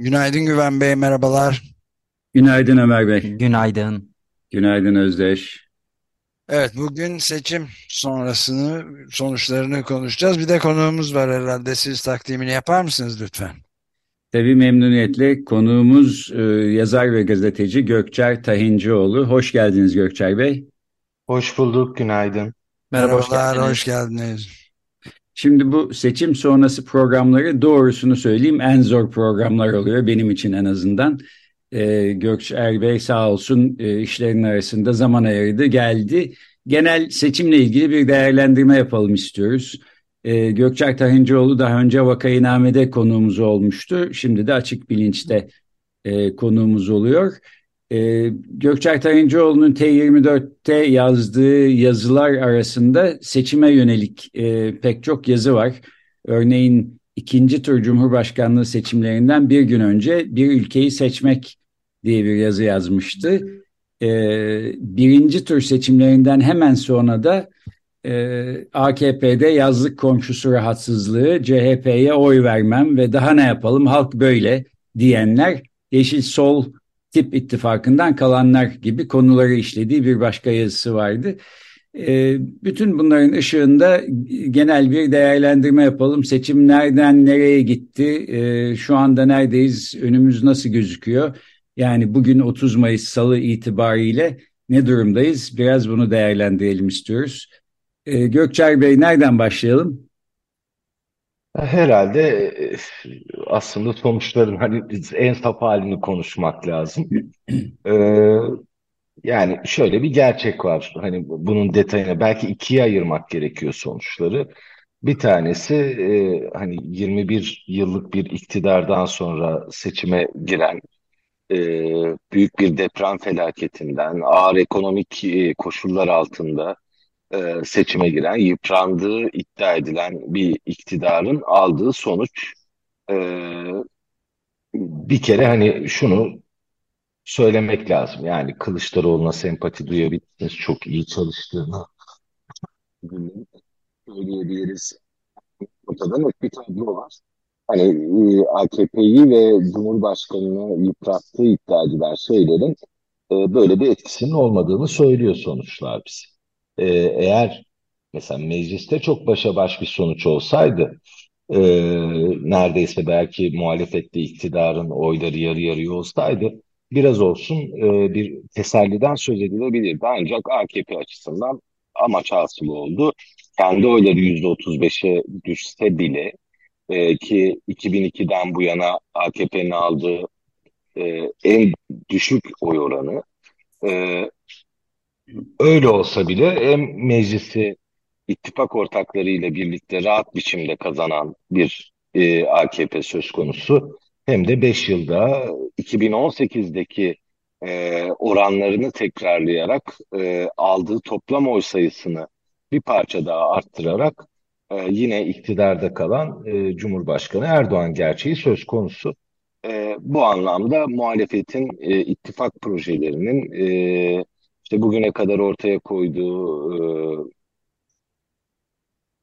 Günaydın Güven Bey, merhabalar. Günaydın Ömer Bey. Günaydın. Günaydın Özdeş. Evet, bugün seçim sonrasını, sonuçlarını konuşacağız. Bir de konuğumuz var herhalde. Siz takdimini yapar mısınız lütfen? Tabii memnuniyetle konuğumuz e, yazar ve gazeteci Gökçer Tahincioğlu. Hoş geldiniz Gökçer Bey. Hoş bulduk, günaydın. Merhabalar, hoş, hoş geldiniz. Şimdi bu seçim sonrası programları doğrusunu söyleyeyim en zor programlar oluyor benim için en azından. Ee, Gökçer Bey sağ olsun e, işlerin arasında zaman ayırdı geldi. Genel seçimle ilgili bir değerlendirme yapalım istiyoruz. Ee, Gökçer Tahincioğlu daha önce Vakayiname'de konuğumuz olmuştu. Şimdi de Açık Bilinç'te e, konuğumuz oluyor. Ee, Gökçer Tayıncıoğlu'nun T24'te yazdığı yazılar arasında seçime yönelik e, pek çok yazı var. Örneğin ikinci tur Cumhurbaşkanlığı seçimlerinden bir gün önce bir ülkeyi seçmek diye bir yazı yazmıştı. Ee, birinci tur seçimlerinden hemen sonra da e, AKP'de yazlık komşusu rahatsızlığı, CHP'ye oy vermem ve daha ne yapalım halk böyle diyenler Yeşil Sol tip ittifakından kalanlar gibi konuları işlediği bir başka yazısı vardı. E, bütün bunların ışığında genel bir değerlendirme yapalım. Seçim nereden nereye gitti? E, şu anda neredeyiz? Önümüz nasıl gözüküyor? Yani bugün 30 Mayıs Salı itibariyle ne durumdayız? Biraz bunu değerlendirelim istiyoruz. E, Gökçer Bey nereden başlayalım? Herhalde e, aslında sonuçların hani en saf halini konuşmak lazım. Ee, yani şöyle bir gerçek var. Hani bunun detayına belki ikiye ayırmak gerekiyor sonuçları. Bir tanesi e, hani 21 yıllık bir iktidardan sonra seçime giren e, büyük bir deprem felaketinden, ağır ekonomik e, koşullar altında e, seçime giren, yıprandığı iddia edilen bir iktidarın aldığı sonuç e, bir kere hani şunu söylemek lazım. Yani Kılıçdaroğlu'na sempati duyabilirsiniz. Çok iyi çalıştığını söyleyebiliriz. Ortada net bir tablo var. Hani e, AKP'yi ve Cumhurbaşkanı'nı yıprattığı iddia edilen şeylerin e, böyle bir etkisinin olmadığını söylüyor sonuçlar bize e, eğer mesela mecliste çok başa baş bir sonuç olsaydı e, neredeyse belki muhalefette iktidarın oyları yarı yarıya olsaydı biraz olsun e, bir teselliden söz edilebilirdi. Ancak AKP açısından amaç hasıl oldu. Kendi oyları %35'e düşse bile e, ki 2002'den bu yana AKP'nin aldığı e, en düşük oy oranı e, Öyle olsa bile hem meclisi ittifak ortaklarıyla birlikte rahat biçimde kazanan bir e, AKP söz konusu hem de 5 yılda 2018'deki e, oranlarını tekrarlayarak e, aldığı toplam oy sayısını bir parça daha arttırarak e, yine iktidarda kalan e, Cumhurbaşkanı Erdoğan gerçeği söz konusu. E, bu anlamda muhalefetin e, ittifak projelerinin e, işte bugüne kadar ortaya koyduğu e,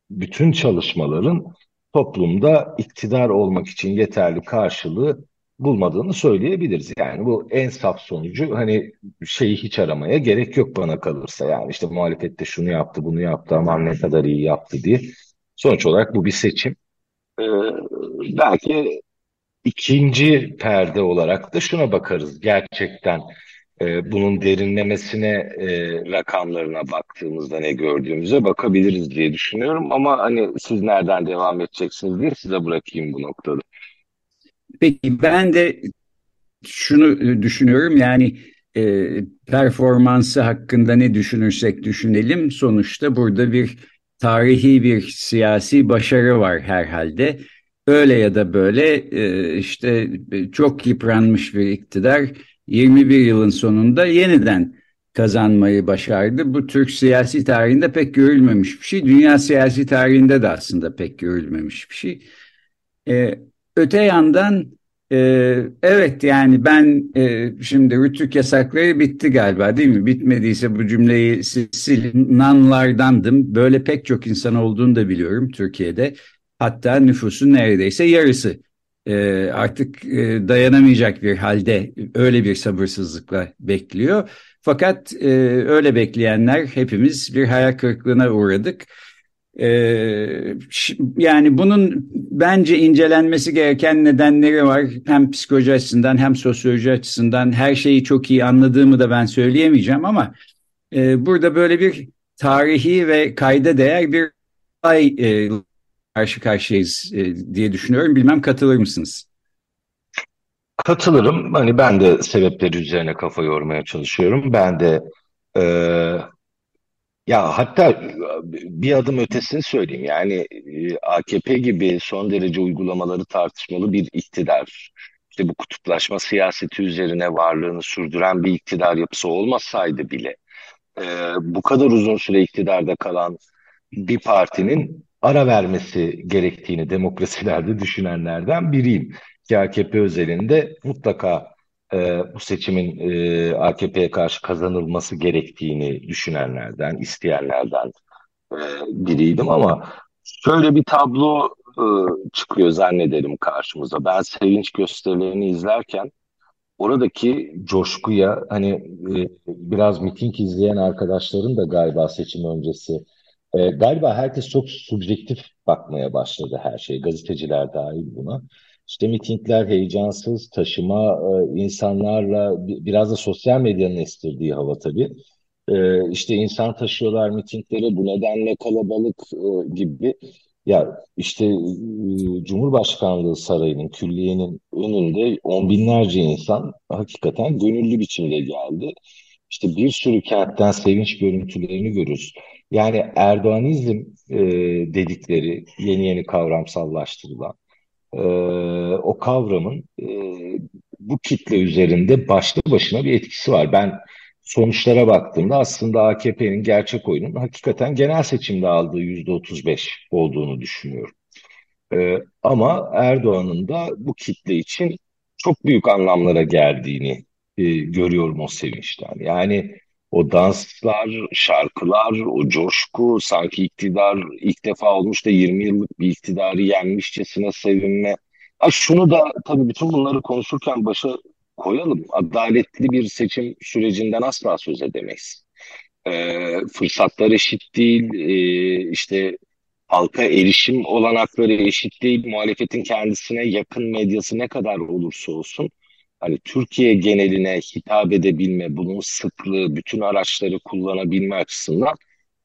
bütün çalışmaların toplumda iktidar olmak için yeterli karşılığı bulmadığını söyleyebiliriz. Yani bu en saf sonucu hani şeyi hiç aramaya gerek yok bana kalırsa. Yani işte muhalefette şunu yaptı bunu yaptı aman ne kadar iyi yaptı diye. Sonuç olarak bu bir seçim. Ee, belki ikinci perde olarak da şuna bakarız. Gerçekten e, bunun derinlemesine e, rakamlarına baktığımızda ne gördüğümüze bakabiliriz diye düşünüyorum. Ama hani siz nereden devam edeceksiniz diye size bırakayım bu noktada. Peki ben de şunu düşünüyorum yani e, performansı hakkında ne düşünürsek düşünelim sonuçta burada bir tarihi bir siyasi başarı var herhalde. öyle ya da böyle e, işte çok yıpranmış bir iktidar 21 yılın sonunda yeniden kazanmayı başardı. Bu Türk siyasi tarihinde pek görülmemiş bir şey. Dünya siyasi tarihinde de aslında pek görülmemiş bir şey. Ee, öte yandan e, evet yani ben e, şimdi rütük yasakları bitti galiba değil mi? Bitmediyse bu cümleyi silinanlardandım. Böyle pek çok insan olduğunu da biliyorum Türkiye'de. Hatta nüfusun neredeyse yarısı e, artık e, dayanamayacak bir halde öyle bir sabırsızlıkla bekliyor. Fakat e, öyle bekleyenler hepimiz bir hayal kırıklığına uğradık. E, yani bunun bence incelenmesi gereken nedenleri var. Hem psikoloji açısından hem sosyoloji açısından her şeyi çok iyi anladığımı da ben söyleyemeyeceğim ama e, burada böyle bir tarihi ve kayda değer bir ay e, karşı karşıyayız e, diye düşünüyorum. Bilmem katılır mısınız? Katılırım. Hani ben de sebepleri üzerine kafa yormaya çalışıyorum. Ben de e, ya hatta bir adım ötesini söyleyeyim. Yani e, AKP gibi son derece uygulamaları tartışmalı bir iktidar, işte bu kutuplaşma siyaseti üzerine varlığını sürdüren bir iktidar yapısı olmasaydı bile e, bu kadar uzun süre iktidarda kalan bir partinin ara vermesi gerektiğini demokrasilerde düşünenlerden biriyim. AKP özelinde mutlaka e, bu seçimin e, AKP'ye karşı kazanılması gerektiğini düşünenlerden, isteyenlerden e, biriydim ama şöyle bir tablo e, çıkıyor zannederim karşımıza. Ben sevinç gösterilerini izlerken oradaki coşkuya hani e, biraz miting izleyen arkadaşların da galiba seçim öncesi e, galiba herkes çok subjektif bakmaya başladı her şey. Gazeteciler dahil buna. İşte mitingler heyecansız, taşıma e, insanlarla biraz da sosyal medyanın estirdiği hava tabii. E, işte insan taşıyorlar mitinglere bu nedenle kalabalık e, gibi. Ya işte e, Cumhurbaşkanlığı Sarayı'nın, külliyenin önünde on binlerce insan hakikaten gönüllü biçimde geldi. İşte bir sürü kentten sevinç görüntülerini görürüz. Yani Erdoğanizm e, dedikleri yeni yeni kavramsallaştırılan e, o kavramın e, bu kitle üzerinde başlı başına bir etkisi var. Ben sonuçlara baktığımda aslında AKP'nin gerçek oyunun hakikaten genel seçimde aldığı yüzde 35 olduğunu düşünüyorum. E, ama Erdoğan'ın da bu kitle için çok büyük anlamlara geldiğini e, görüyorum o sevinçten. Yani o danslar, şarkılar, o coşku, sanki iktidar ilk defa olmuş da 20 yıllık bir iktidarı yenmişçesine sevinme. Ha şunu da tabii bütün bunları konuşurken başa koyalım. Adaletli bir seçim sürecinden asla söz edemeyiz. Ee, fırsatlar eşit değil, ee, işte halka erişim olanakları eşit değil, muhalefetin kendisine yakın medyası ne kadar olursa olsun hani Türkiye geneline hitap edebilme, bunun sıklığı, bütün araçları kullanabilme açısından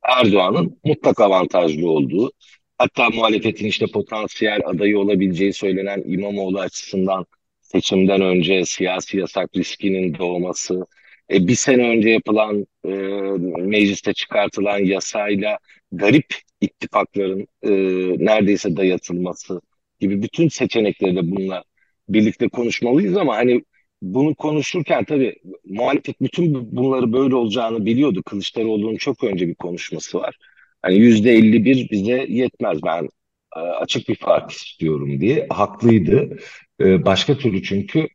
Erdoğan'ın mutlak avantajlı olduğu, hatta muhalefetin işte potansiyel adayı olabileceği söylenen İmamoğlu açısından seçimden önce siyasi yasak riskinin doğması, e, bir sene önce yapılan e, mecliste çıkartılan yasayla garip ittifakların e, neredeyse dayatılması gibi bütün seçenekleri de bununla birlikte konuşmalıyız ama hani bunu konuşurken tabii muhalefet bütün bunları böyle olacağını biliyordu. Kılıçdaroğlu'nun çok önce bir konuşması var. Hani yüzde 51 bize yetmez ben e, açık bir fark istiyorum diye haklıydı. E, başka türlü çünkü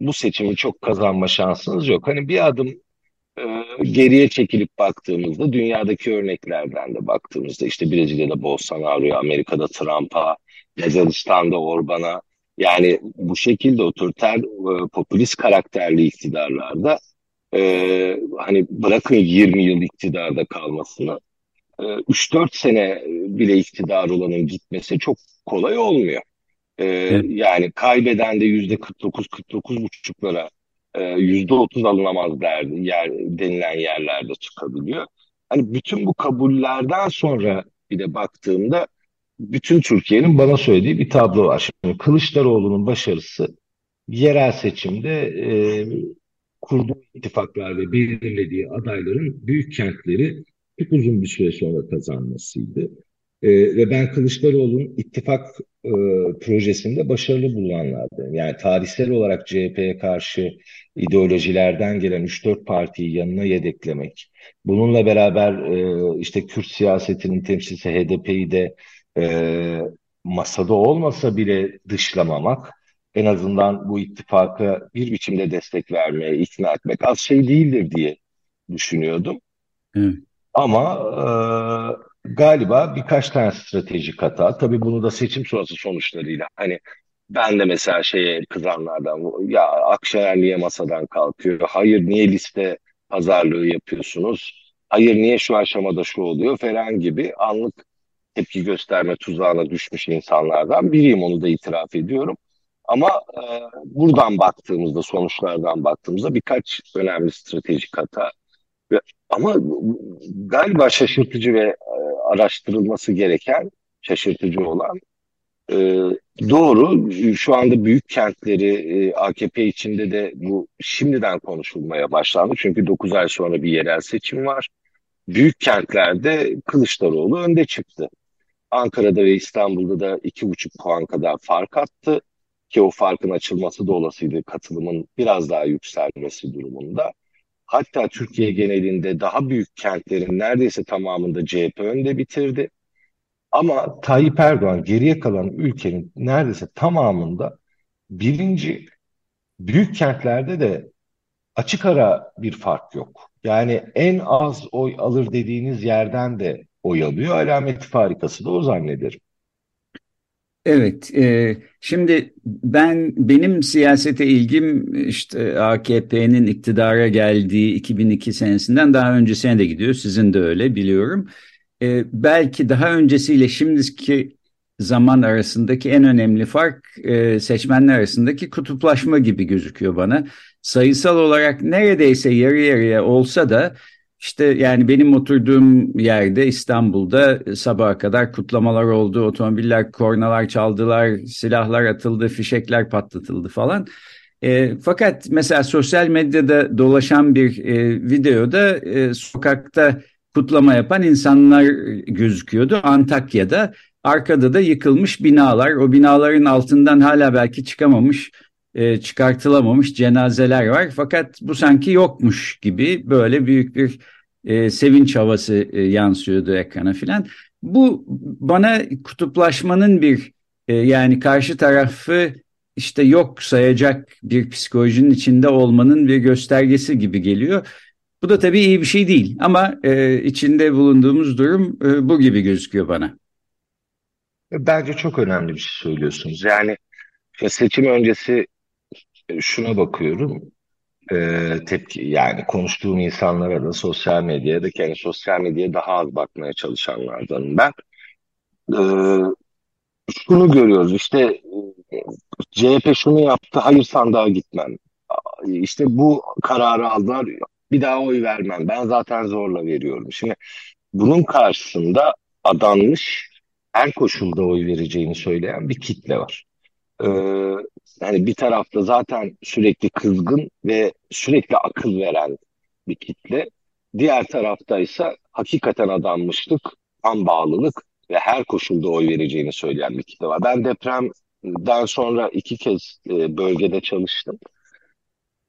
bu seçimi çok kazanma şansınız yok. Hani bir adım e, geriye çekilip baktığımızda dünyadaki örneklerden de baktığımızda işte Brezilya'da Bolsonaro'ya, Amerika'da Trump'a, Macaristan'da Orban'a yani bu şekilde otoriter, e, popülist karakterli iktidarlarda e, hani bırakın 20 yıl iktidarda kalmasını e, 3-4 sene bile iktidar olanın gitmesi çok kolay olmuyor. E, evet. Yani kaybeden de yüzde 49-49 buçuklara e, yüzde 30 alınamaz derdi yer, denilen yerlerde çıkabiliyor. Hani bütün bu kabullerden sonra bir de baktığımda bütün Türkiye'nin bana söylediği bir tablo var. Şimdi Kılıçdaroğlu'nun başarısı yerel seçimde e, kurduğu ittifaklar ve belirlediği adayların büyük kentleri çok uzun bir süre sonra kazanmasıydı. E, ve ben Kılıçdaroğlu'nun ittifak e, projesinde başarılı bulunanlardım. Yani tarihsel olarak CHP'ye karşı ideolojilerden gelen 3-4 partiyi yanına yedeklemek, bununla beraber e, işte Kürt siyasetinin temsilcisi HDP'yi de e, masada olmasa bile dışlamamak, en azından bu ittifaka bir biçimde destek vermeye ikna etmek az şey değildir diye düşünüyordum. Evet. Ama e, galiba birkaç tane stratejik hata. Tabii bunu da seçim sonrası sonuçlarıyla. Hani ben de mesela şeye kızanlardan ya Akşener niye masadan kalkıyor? Hayır niye liste pazarlığı yapıyorsunuz? Hayır niye şu aşamada şu oluyor falan gibi anlık tepki gösterme tuzağına düşmüş insanlardan biriyim onu da itiraf ediyorum. Ama e, buradan baktığımızda sonuçlardan baktığımızda birkaç önemli stratejik hata ama galiba şaşırtıcı ve e, araştırılması gereken, şaşırtıcı olan e, doğru şu anda büyük kentleri e, AKP içinde de bu şimdiden konuşulmaya başlandı. Çünkü 9 ay sonra bir yerel seçim var. Büyük kentlerde Kılıçdaroğlu önde çıktı. Ankara'da ve İstanbul'da da iki buçuk puan kadar fark attı ki o farkın açılması da olasıydı katılımın biraz daha yükselmesi durumunda. Hatta Türkiye genelinde daha büyük kentlerin neredeyse tamamında CHP önde bitirdi. Ama Tayyip Erdoğan geriye kalan ülkenin neredeyse tamamında birinci büyük kentlerde de açık ara bir fark yok. Yani en az oy alır dediğiniz yerden de oy alıyor. Alameti farikası da o zannederim. Evet, e, şimdi ben benim siyasete ilgim işte AKP'nin iktidara geldiği 2002 senesinden daha öncesine de gidiyor. Sizin de öyle biliyorum. E, belki daha öncesiyle şimdiki zaman arasındaki en önemli fark e, seçmenler arasındaki kutuplaşma gibi gözüküyor bana. Sayısal olarak neredeyse yarı yarıya olsa da işte yani benim oturduğum yerde İstanbul'da sabaha kadar kutlamalar oldu. Otomobiller, kornalar çaldılar, silahlar atıldı, fişekler patlatıldı falan. E, fakat mesela sosyal medyada dolaşan bir e, videoda e, sokakta kutlama yapan insanlar gözüküyordu. Antakya'da arkada da yıkılmış binalar. O binaların altından hala belki çıkamamış e, çıkartılamamış cenazeler var. Fakat bu sanki yokmuş gibi böyle büyük bir e, sevinç havası e, yansıyordu ekrana filan. Bu bana kutuplaşmanın bir e, yani karşı tarafı işte yok sayacak bir psikolojinin içinde olmanın bir göstergesi gibi geliyor. Bu da tabii iyi bir şey değil ama e, içinde bulunduğumuz durum e, bu gibi gözüküyor bana. Bence çok önemli bir şey söylüyorsunuz. Yani seçim öncesi şuna bakıyorum. E, tepki yani konuştuğum insanlara da sosyal medyaya da kendi sosyal medyaya daha az bakmaya çalışanlardanım ben. E, şunu görüyoruz işte e, CHP şunu yaptı hayır sandığa gitmem. İşte bu kararı aldılar bir daha oy vermem. Ben zaten zorla veriyorum. Şimdi bunun karşısında adanmış her koşulda oy vereceğini söyleyen bir kitle var. Ee, yani bir tarafta zaten sürekli kızgın ve sürekli akıl veren bir kitle. Diğer tarafta ise hakikaten adanmışlık, an bağlılık ve her koşulda oy vereceğini söyleyen bir kitle var. Ben depremden sonra iki kez e, bölgede çalıştım.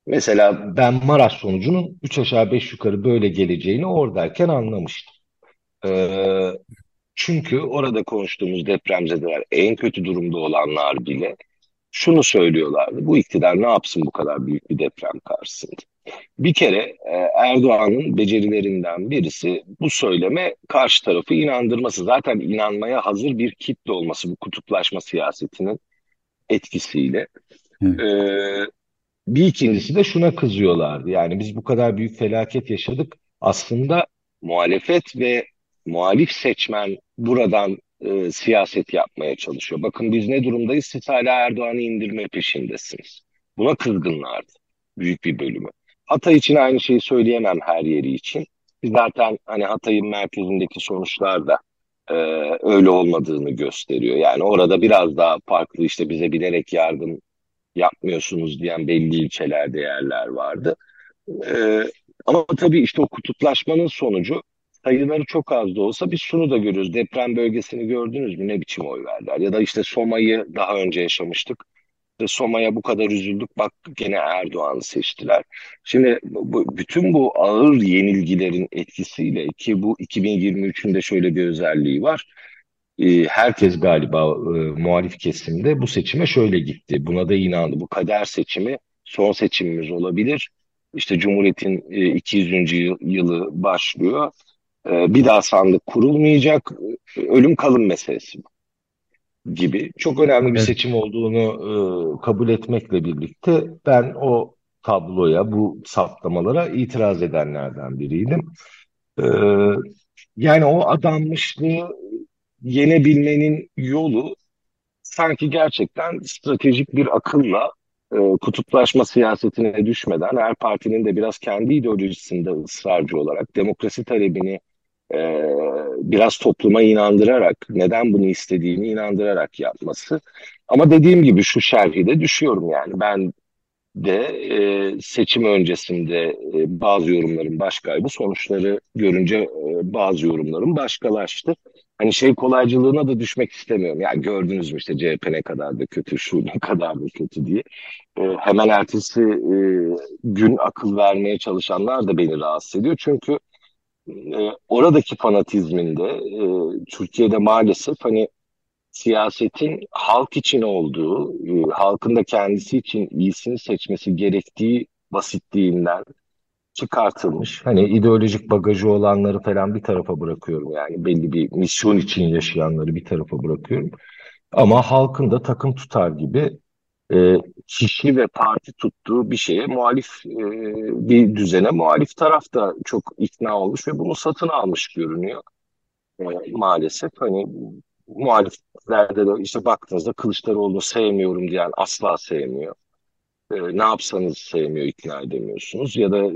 Mesela ben Maraş sonucunun üç aşağı beş yukarı böyle geleceğini oradayken anlamıştım. Ee, çünkü orada konuştuğumuz depremzedeler en kötü durumda olanlar bile şunu söylüyorlardı. Bu iktidar ne yapsın bu kadar büyük bir deprem karşısında? Bir kere e, Erdoğan'ın becerilerinden birisi bu söyleme karşı tarafı inandırması. Zaten inanmaya hazır bir kitle olması bu kutuplaşma siyasetinin etkisiyle. Evet. Ee, bir ikincisi de şuna kızıyorlardı. Yani biz bu kadar büyük felaket yaşadık. Aslında muhalefet ve muhalif seçmen buradan e, siyaset yapmaya çalışıyor. Bakın biz ne durumdayız? Siz hala Erdoğan'ı indirme peşindesiniz. Buna kızgınlardı büyük bir bölümü. Hatay için aynı şeyi söyleyemem her yeri için. Biz zaten hani Hatay'ın merkezindeki sonuçlar da e, öyle olmadığını gösteriyor. Yani orada biraz daha farklı işte bize bilerek yardım yapmıyorsunuz diyen belli ilçelerde yerler vardı. E, ama tabii işte o kutuplaşmanın sonucu sayıları çok az da olsa biz şunu da görüyoruz. Deprem bölgesini gördünüz mü? Ne biçim oy verdiler? Ya da işte Soma'yı daha önce yaşamıştık. İşte Soma'ya bu kadar üzüldük. Bak gene Erdoğan'ı seçtiler. Şimdi bu, bütün bu ağır yenilgilerin etkisiyle ki bu 2023'ün de şöyle bir özelliği var. Ee, herkes galiba e, muhalif kesimde bu seçime şöyle gitti. Buna da inandı. Bu kader seçimi son seçimimiz olabilir. İşte Cumhuriyet'in e, 200. yılı başlıyor. E, bir daha sandık kurulmayacak. Ölüm kalım meselesi gibi. Çok önemli bir seçim olduğunu e, kabul etmekle birlikte ben o tabloya, bu saptamalara itiraz edenlerden biriydim. E, yani o adanmışlığı yenebilmenin yolu sanki gerçekten stratejik bir akılla e, kutuplaşma siyasetine düşmeden her partinin de biraz kendi ideolojisinde ısrarcı olarak demokrasi talebini e, biraz topluma inandırarak neden bunu istediğini inandırarak yapması. Ama dediğim gibi şu şerhi de düşüyorum yani ben de e, seçim öncesinde e, bazı yorumların başkaydı sonuçları görünce e, bazı yorumların başkalaştı hani şey kolaycılığına da düşmek istemiyorum. Ya gördünüz mü işte CHP ne kadar da kötü, şu ne kadar da kötü diye. E, hemen ertesi e, gün akıl vermeye çalışanlar da beni rahatsız ediyor. Çünkü e, oradaki fanatizminde e, Türkiye'de maalesef hani siyasetin halk için olduğu, e, halkın da kendisi için iyisini seçmesi gerektiği basitliğinden, çıkartılmış. Hani ideolojik bagajı olanları falan bir tarafa bırakıyorum yani belli bir misyon için yaşayanları bir tarafa bırakıyorum. Ama halkın da takım tutar gibi e, kişi ve parti tuttuğu bir şeye muhalif e, bir düzene muhalif taraf da çok ikna olmuş ve bunu satın almış görünüyor. E, maalesef hani muhaliflerde de işte baktığınızda Kılıçdaroğlu'nu sevmiyorum diyen asla sevmiyor e, ne yapsanız sevmiyor, ikna edemiyorsunuz. Ya da e,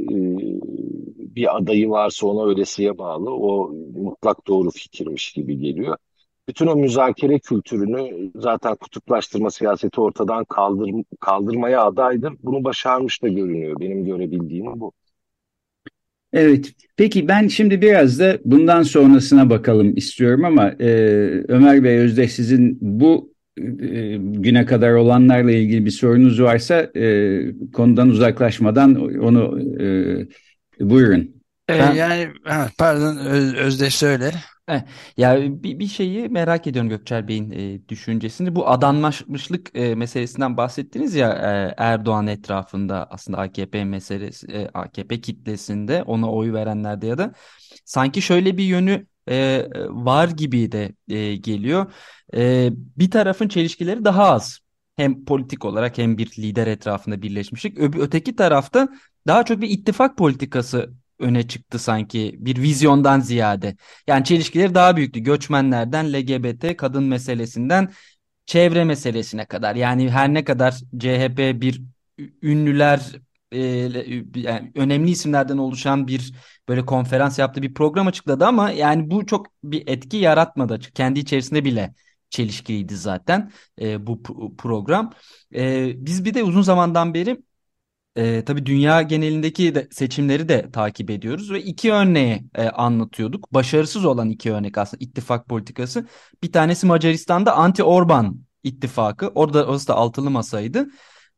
bir adayı varsa ona öylesiye bağlı. O mutlak doğru fikirmiş gibi geliyor. Bütün o müzakere kültürünü zaten kutuplaştırma siyaseti ortadan kaldır, kaldırmaya adaydır. Bunu başarmış da görünüyor. Benim görebildiğim bu. Evet, peki ben şimdi biraz da bundan sonrasına bakalım istiyorum ama e, Ömer Bey Özdeş sizin bu e, güne kadar olanlarla ilgili bir sorunuz varsa e, konudan uzaklaşmadan onu e, buyurun. E, ben, yani pardon Öz, Özdeş söyle. Ya bir, bir şeyi merak ediyorum Gökçer Bey'in e, düşüncesini. Bu adanmışlık e, meselesinden bahsettiniz ya e, Erdoğan etrafında aslında AKP meselesi e, AKP kitlesinde ona oy verenlerde ya da sanki şöyle bir yönü e, var gibi de e, geliyor. E, bir tarafın çelişkileri daha az. Hem politik olarak hem bir lider etrafında birleşmişlik. Öteki tarafta daha çok bir ittifak politikası öne çıktı sanki bir vizyondan ziyade. Yani çelişkileri daha büyüktü. Göçmenlerden LGBT kadın meselesinden çevre meselesine kadar. Yani her ne kadar CHP bir ünlüler e, yani önemli isimlerden oluşan bir böyle konferans yaptığı bir program açıkladı ama yani bu çok bir etki yaratmadı. Kendi içerisinde bile çelişkiliydi zaten e, bu program. E, biz bir de uzun zamandan beri e, tabii dünya genelindeki de seçimleri de takip ediyoruz ve iki örneği e, anlatıyorduk. Başarısız olan iki örnek aslında ittifak politikası. Bir tanesi Macaristan'da anti-Orban ittifakı. Orada orası da altılı masaydı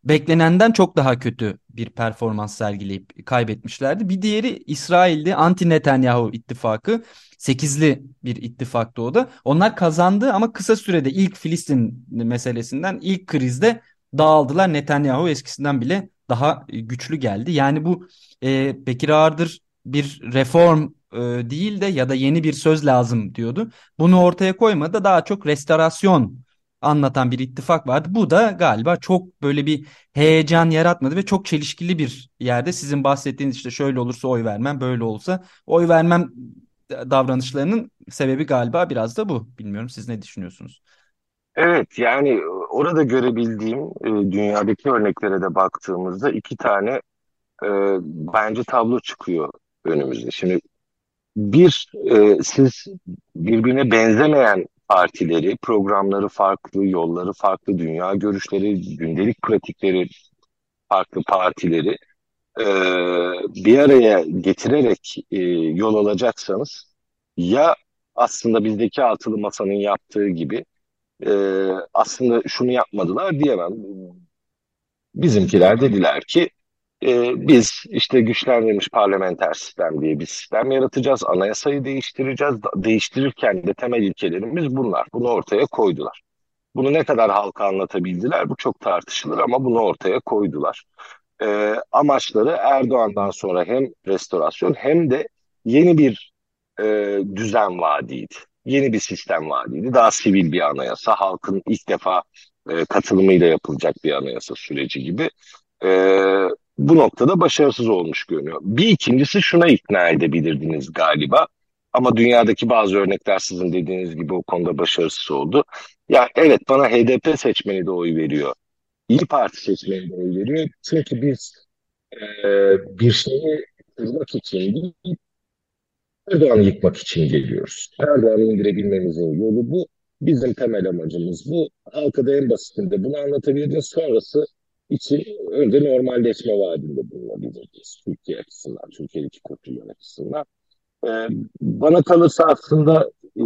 beklenenden çok daha kötü bir performans sergileyip kaybetmişlerdi. Bir diğeri İsrail'de anti-Netanyahu ittifakı. Sekizli bir ittifaktı o da. Onlar kazandı ama kısa sürede ilk Filistin meselesinden ilk krizde dağıldılar. Netanyahu eskisinden bile daha güçlü geldi. Yani bu e, Bekir Ağırdır bir reform e, değil de ya da yeni bir söz lazım diyordu. Bunu ortaya koymadı daha çok restorasyon anlatan bir ittifak vardı. Bu da galiba çok böyle bir heyecan yaratmadı ve çok çelişkili bir yerde sizin bahsettiğiniz işte şöyle olursa oy vermem, böyle olsa oy vermem davranışlarının sebebi galiba biraz da bu. Bilmiyorum siz ne düşünüyorsunuz? Evet yani orada görebildiğim e, dünyadaki örneklere de baktığımızda iki tane e, bence tablo çıkıyor önümüzde. Şimdi bir e, siz birbirine benzemeyen partileri, programları farklı, yolları farklı, dünya görüşleri, gündelik pratikleri farklı partileri e, bir araya getirerek e, yol alacaksanız Ya aslında bizdeki altılı masanın yaptığı gibi e, aslında şunu yapmadılar diyemem. Bizimkiler dediler ki e, biz işte güçlendirilmiş parlamenter sistem diye bir sistem yaratacağız. Anayasayı değiştireceğiz. Değiştirirken de temel ilkelerimiz bunlar. Bunu ortaya koydular. Bunu ne kadar halka anlatabildiler bu çok tartışılır ama bunu ortaya koydular. E, amaçları Erdoğan'dan sonra hem restorasyon hem de yeni bir e, düzen vaadiydi. Yeni bir sistem vaadiydi. Daha sivil bir anayasa, halkın ilk defa e, katılımıyla yapılacak bir anayasa süreci gibi. E, bu noktada başarısız olmuş görünüyor. Bir ikincisi şuna ikna edebilirdiniz galiba. Ama dünyadaki bazı örnekler sizin dediğiniz gibi o konuda başarısız oldu. Ya evet bana HDP seçmeni de oy veriyor. İyi Parti seçmeni de oy veriyor. Çünkü biz e, bir şeyi kırmak için değil, Erdoğan'ı yıkmak için geliyoruz. Erdoğan'ı indirebilmemizin yolu bu. Bizim temel amacımız bu. Halka da en basitinde bunu anlatabiliriz. Sonrası için önce normalleşme vaadinde bulunabiliriz. Türkiye açısından, Türkiye'deki kurtulma açısından. Ee, bana kalırsa aslında e,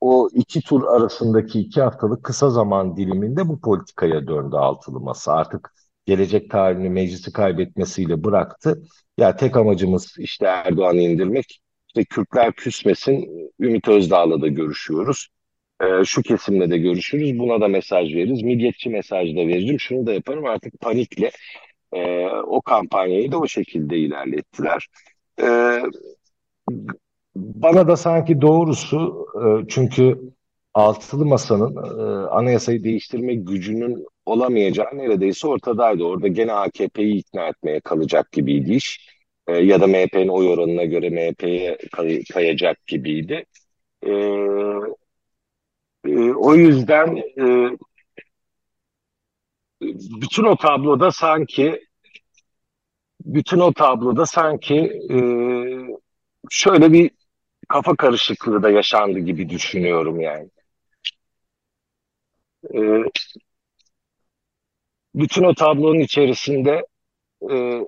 o iki tur arasındaki iki haftalık kısa zaman diliminde bu politikaya döndü altılı masa. Artık gelecek tarihini meclisi kaybetmesiyle bıraktı. Ya tek amacımız işte Erdoğan'ı indirmek. İşte Kürtler küsmesin. Ümit Özdağ'la da görüşüyoruz. Ee, şu kesimle de görüşürüz. Buna da mesaj veririz. Milliyetçi mesaj da veririm. Şunu da yaparım. Artık panikle e, o kampanyayı da o şekilde ilerlettiler. Ee, bana da sanki doğrusu e, çünkü altılı masanın e, anayasayı değiştirme gücünün olamayacağı neredeyse ortadaydı. Orada gene AKP'yi ikna etmeye kalacak gibiydi iş. E, ya da MHP'nin oy oranına göre MHP'ye kay kayacak gibiydi. E, e, o yüzden e, bütün o tabloda sanki bütün o tabloda sanki e, şöyle bir kafa karışıklığı da yaşandı gibi düşünüyorum yani. E, bütün o tablonun içerisinde e,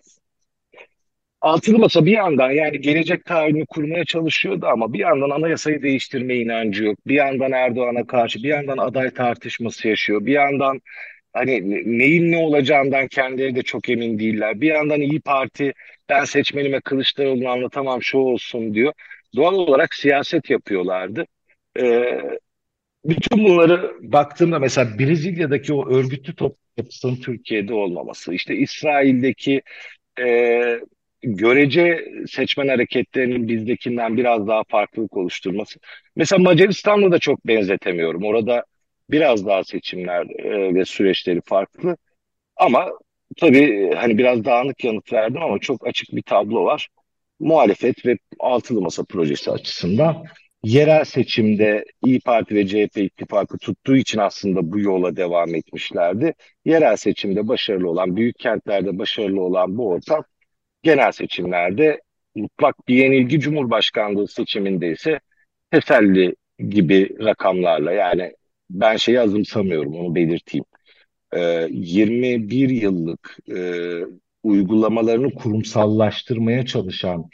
Altılı Masa bir yandan yani gelecek tarihini kurmaya çalışıyordu ama bir yandan anayasayı değiştirme inancı yok. Bir yandan Erdoğan'a karşı, bir yandan aday tartışması yaşıyor. Bir yandan hani neyin ne olacağından kendileri de çok emin değiller. Bir yandan İyi Parti ben seçmenime Kılıçdaroğlu'nu anlatamam şu olsun diyor. Doğal olarak siyaset yapıyorlardı. Ee, bütün bunları baktığımda mesela Brezilya'daki o örgütlü toplum yapısının Türkiye'de olmaması, işte İsrail'deki e, görece seçmen hareketlerinin bizdekinden biraz daha farklılık oluşturması. Mesela Macaristan'la da çok benzetemiyorum. Orada biraz daha seçimler e, ve süreçleri farklı. Ama tabii hani biraz dağınık yanıt verdim ama çok açık bir tablo var. Muhalefet ve altılı masa projesi açısından yerel seçimde İyi Parti ve CHP ittifakı tuttuğu için aslında bu yola devam etmişlerdi. Yerel seçimde başarılı olan, büyük kentlerde başarılı olan bu ortam genel seçimlerde mutlak bir yenilgi Cumhurbaşkanlığı seçiminde ise teselli gibi rakamlarla yani ben şeyi azımsamıyorum onu belirteyim. Ee, 21 yıllık e, uygulamalarını kurumsallaştırmaya çalışan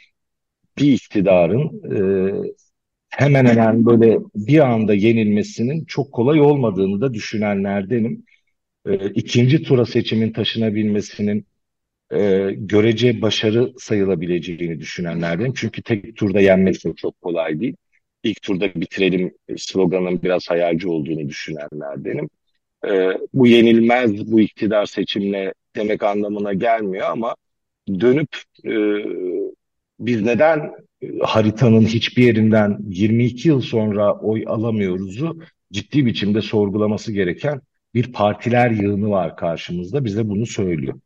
bir iktidarın e, hemen hemen böyle bir anda yenilmesinin çok kolay olmadığını da düşünenlerdenim. E, ikinci tura seçimin taşınabilmesinin e, görece başarı sayılabileceğini düşünenlerden. Çünkü tek turda yenmek de çok kolay değil. İlk turda bitirelim sloganın biraz hayalci olduğunu düşünenlerdenim. E, bu yenilmez bu iktidar seçimle demek anlamına gelmiyor ama dönüp e, biz neden haritanın hiçbir yerinden 22 yıl sonra oy alamıyoruzu ciddi biçimde sorgulaması gereken bir partiler yığını var karşımızda. Bize bunu söylüyor.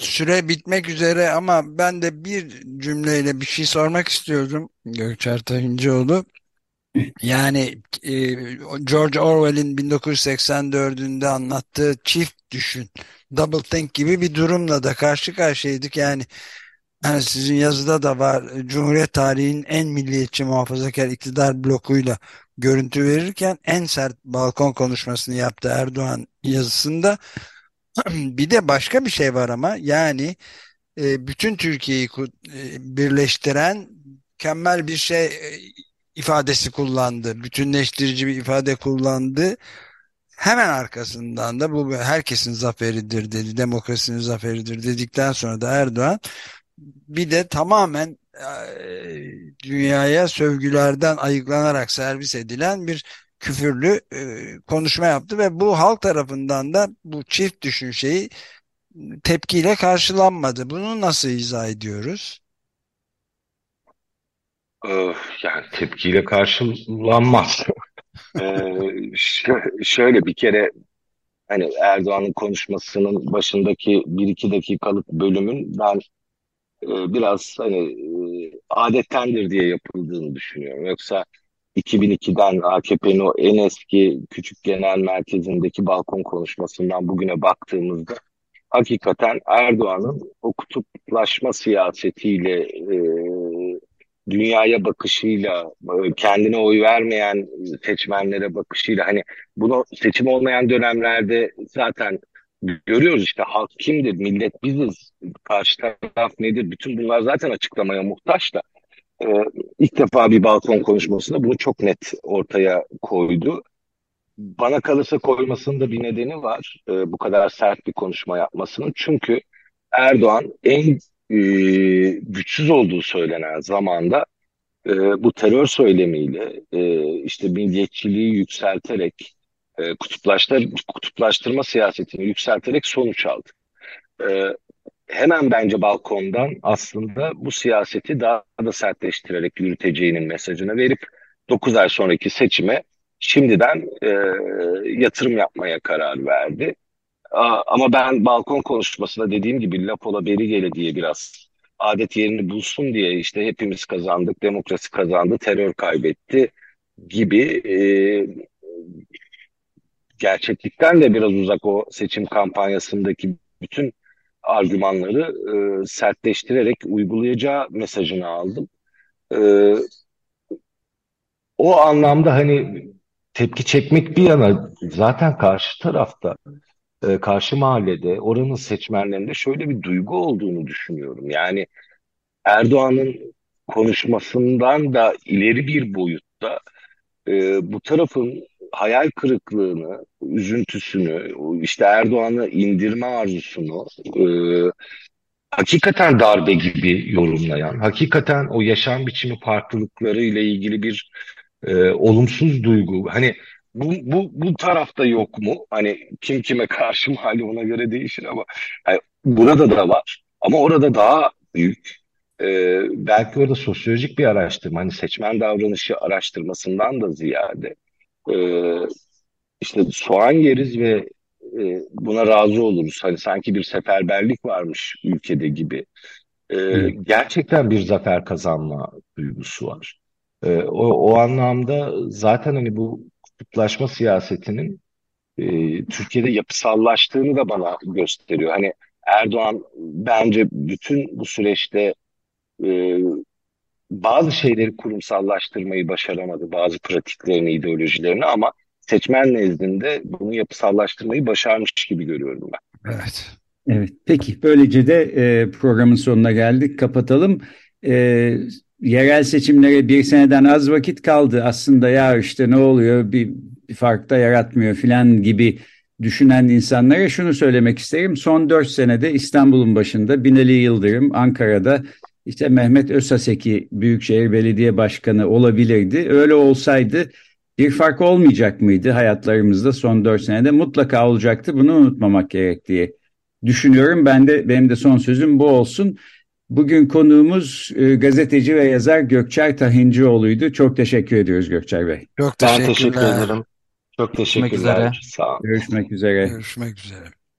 Süre bitmek üzere ama ben de bir cümleyle bir şey sormak istiyordum Gökçer Tahincioğlu. Yani e, George Orwell'in 1984'ünde anlattığı çift düşün, double think gibi bir durumla da karşı karşıyaydık. Yani hani sizin yazıda da var Cumhuriyet tarihinin en milliyetçi muhafazakar iktidar blokuyla görüntü verirken en sert balkon konuşmasını yaptı Erdoğan yazısında bir de başka bir şey var ama yani e, bütün Türkiye'yi e, birleştiren mükemmel bir şey e, ifadesi kullandı. Bütünleştirici bir ifade kullandı. Hemen arkasından da bu herkesin zaferidir dedi, demokrasinin zaferidir dedikten sonra da Erdoğan bir de tamamen e, dünyaya sövgülerden ayıklanarak servis edilen bir küfürlü e, konuşma yaptı ve bu halk tarafından da bu çift düşün şeyi tepkiyle karşılanmadı. Bunu nasıl izah ediyoruz? Yani tepkiyle karşılanmaz. ee, şöyle bir kere hani Erdoğan'ın konuşmasının başındaki bir iki dakikalık bölümün ben e, biraz hani e, adettendir diye yapıldığını düşünüyorum. Yoksa 2002'den AKP'nin o en eski küçük genel merkezindeki balkon konuşmasından bugüne baktığımızda hakikaten Erdoğan'ın o kutuplaşma siyasetiyle e, dünyaya bakışıyla, e, kendine oy vermeyen seçmenlere bakışıyla hani bunu seçim olmayan dönemlerde zaten görüyoruz işte halk kimdir, millet biziz, karşı taraf nedir, bütün bunlar zaten açıklamaya muhtaç da e, ilk defa bir balkon konuşmasında bunu çok net ortaya koydu. Bana kalırsa koymasının da bir nedeni var e, bu kadar sert bir konuşma yapmasının. Çünkü Erdoğan en e, güçsüz olduğu söylenen zamanda e, bu terör söylemiyle e, işte milliyetçiliği yükselterek e, kutuplaştır, kutuplaştırma siyasetini yükselterek sonuç aldı. E, hemen bence balkondan aslında bu siyaseti daha da sertleştirerek yürüteceğinin mesajını verip 9 ay sonraki seçime şimdiden e, yatırım yapmaya karar verdi. Ama ben balkon konuşmasında dediğim gibi Lapola Berigele diye biraz adet yerini bulsun diye işte hepimiz kazandık, demokrasi kazandı, terör kaybetti gibi e, gerçeklikten de biraz uzak o seçim kampanyasındaki bütün argümanları e, sertleştirerek uygulayacağı mesajını aldım. E, o anlamda hani tepki çekmek bir yana zaten karşı tarafta e, karşı mahallede oranın seçmenlerinde şöyle bir duygu olduğunu düşünüyorum. Yani Erdoğan'ın konuşmasından da ileri bir boyutta e, bu tarafın hayal kırıklığını, üzüntüsünü, işte Erdoğan'ı indirme arzusunu e, hakikaten darbe gibi yorumlayan, hakikaten o yaşam biçimi farklılıkları ile ilgili bir e, olumsuz duygu. Hani bu, bu, bu tarafta yok mu? Hani kim kime karşı mı hali ona göre değişir ama yani burada da var. Ama orada daha büyük. Ee, belki orada sosyolojik bir araştırma, hani seçmen davranışı araştırmasından da ziyade e, işte soğan yeriz ve e, buna razı oluruz. Hani sanki bir seferberlik varmış ülkede gibi. E, gerçekten bir zafer kazanma duygusu var. E, o, o anlamda zaten hani bu kutuplaşma siyasetinin e, Türkiye'de yapısallaştığını da bana gösteriyor. Hani Erdoğan bence bütün bu süreçte e, bazı şeyleri kurumsallaştırmayı başaramadı. Bazı pratiklerini, ideolojilerini ama seçmen nezdinde bunu yapısallaştırmayı başarmış gibi görüyorum ben. Evet. Evet. Peki böylece de e, programın sonuna geldik. Kapatalım. E, yerel seçimlere bir seneden az vakit kaldı. Aslında ya işte ne oluyor bir, bir fark da yaratmıyor filan gibi düşünen insanlara şunu söylemek isterim. Son dört senede İstanbul'un başında Binali Yıldırım, Ankara'da işte Mehmet Özhaseki Büyükşehir Belediye Başkanı olabilirdi. Öyle olsaydı bir fark olmayacak mıydı hayatlarımızda son dört senede? Mutlaka olacaktı. Bunu unutmamak gerek diye düşünüyorum. Ben de benim de son sözüm bu olsun. Bugün konuğumuz e, gazeteci ve yazar Gökçer Tahincioğlu'ydu. Çok teşekkür ediyoruz Gökçer Bey. Çok teşekkürler. Ben teşekkür ederim. Çok teşekkürler. Görüşmek üzere. Görüşmek üzere. Görüşmek üzere.